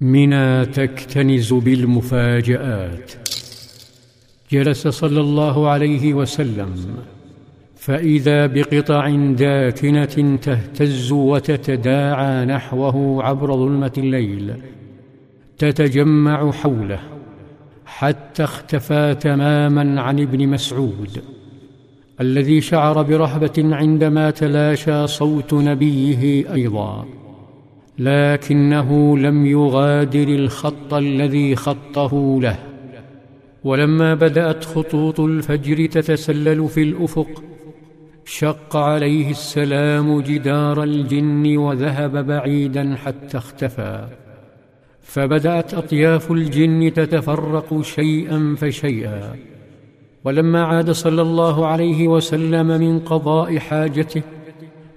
منى تكتنز بالمفاجات جلس صلى الله عليه وسلم فاذا بقطع داكنه تهتز وتتداعى نحوه عبر ظلمه الليل تتجمع حوله حتى اختفى تماما عن ابن مسعود الذي شعر برهبه عندما تلاشى صوت نبيه أيضا لكنه لم يغادر الخط الذي خطه له. ولما بدأت خطوط الفجر تتسلل في الأفق شق عليه السلام جدار الجن وذهب بعيدا حتى اختفى. فبدأت أطياف الجن تتفرق شيئا فشيئا. ولما عاد صلى الله عليه وسلم من قضاء حاجته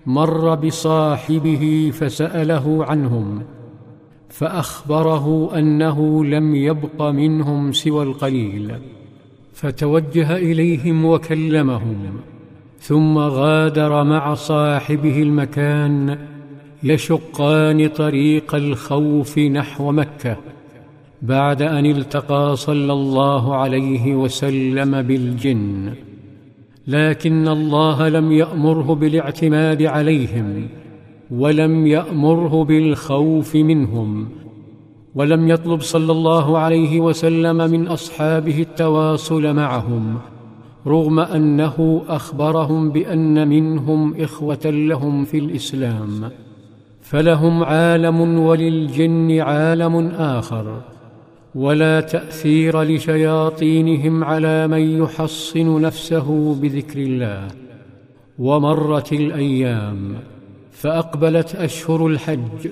مر بصاحبه فسأله عنهم فأخبره أنه لم يبق منهم سوى القليل فتوجه إليهم وكلمهم ثم غادر مع صاحبه المكان يشقان طريق الخوف نحو مكة بعد أن التقى صلى الله عليه وسلم بالجن. لكن الله لم يأمره بالاعتماد عليهم ولم يأمره بالخوف منهم ولم يطلب صلى الله عليه وسلم من أصحابه التواصل معهم رغم أنه أخبرهم بأن منهم إخوة لهم في الإسلام فلهم عالم وللجن عالم آخر. ولا تأثير لشياطينهم على من يحصن نفسه بذكر الله. ومرت الأيام فأقبلت أشهر الحج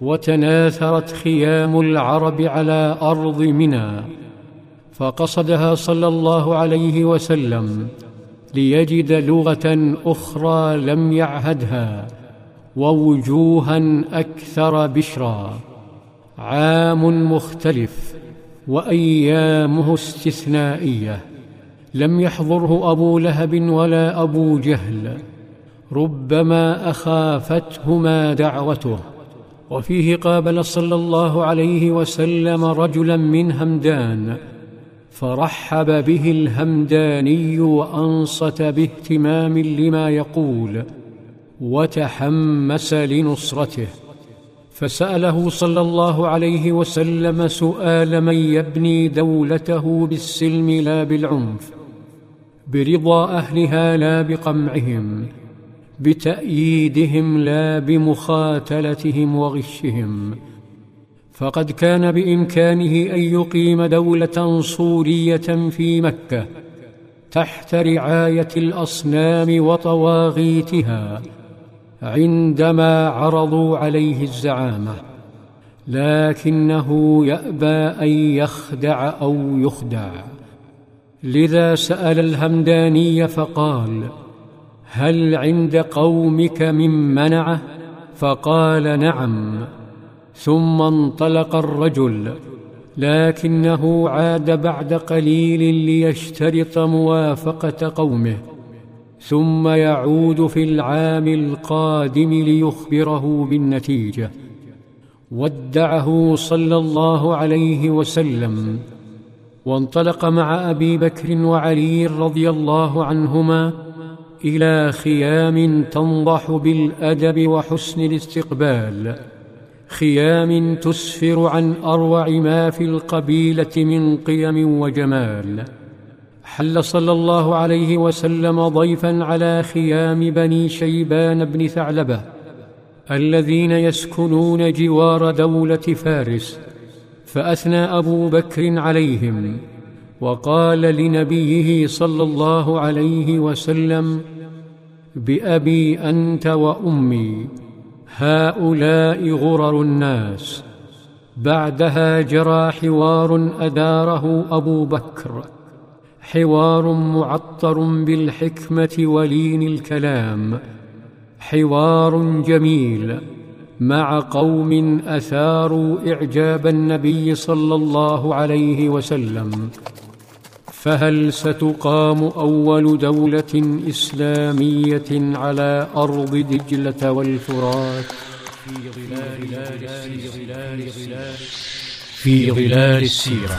وتناثرت خيام العرب على أرض منى. فقصدها صلى الله عليه وسلم ليجد لغة أخرى لم يعهدها ووجوها أكثر بشرا عام مختلف. وأيامه استثنائية. لم يحضره أبو لهب ولا أبو جهل. ربما أخافتهما دعوته. وفيه قابل صلى الله عليه وسلم رجلا من همدان. فرحب به الهمداني وأنصت باهتمام لما يقول. وتحمس لنصرته. فسأله صلى الله عليه وسلم سؤال من يبني دولته بالسلم لا بالعنف برضا أهلها لا بقمعهم بتأييدهم لا بمخاتلتهم وغشهم. فقد كان بإمكانه أن يقيم دولة صورية في مكة تحت رعاية الأصنام وطواغيتها. عندما عرضوا عليه الزعامة لكنه يأبى أن يخدع أو يخدع. لذا سأل الهمداني فقال هل عند قومك من منعه فقال نعم. ثم انطلق الرجل لكنه عاد بعد قليل ليشترط موافقة قومه. ثم يعود في العام القادم ليخبره بالنتيجة. ودعه صلى الله عليه وسلم وانطلق مع أبي بكر وعلي رضي الله عنهما إلى خيام تنضح بالأدب وحسن الاستقبال. خيام تسفر عن أروع ما في القبيلة من قيم وجمال. حل صلى الله عليه وسلم ضيفا على خيام بني شيبان بن ثعلبة الذين يسكنون جوار دولة فارس فأثنى أبو بكر عليهم وقال لنبيه صلى الله عليه وسلم بأبي أنت وأمي هؤلاء غرر الناس. بعدها جرى حوار أداره أبو بكر. حوار معطر بالحكمة ولين الكلام. حوار جميل. مع قوم أثاروا إعجاب النبي صلى الله عليه وسلم. فهل ستقام أول دولة إسلامية على أرض دجلة والفرات؟ في ظلال في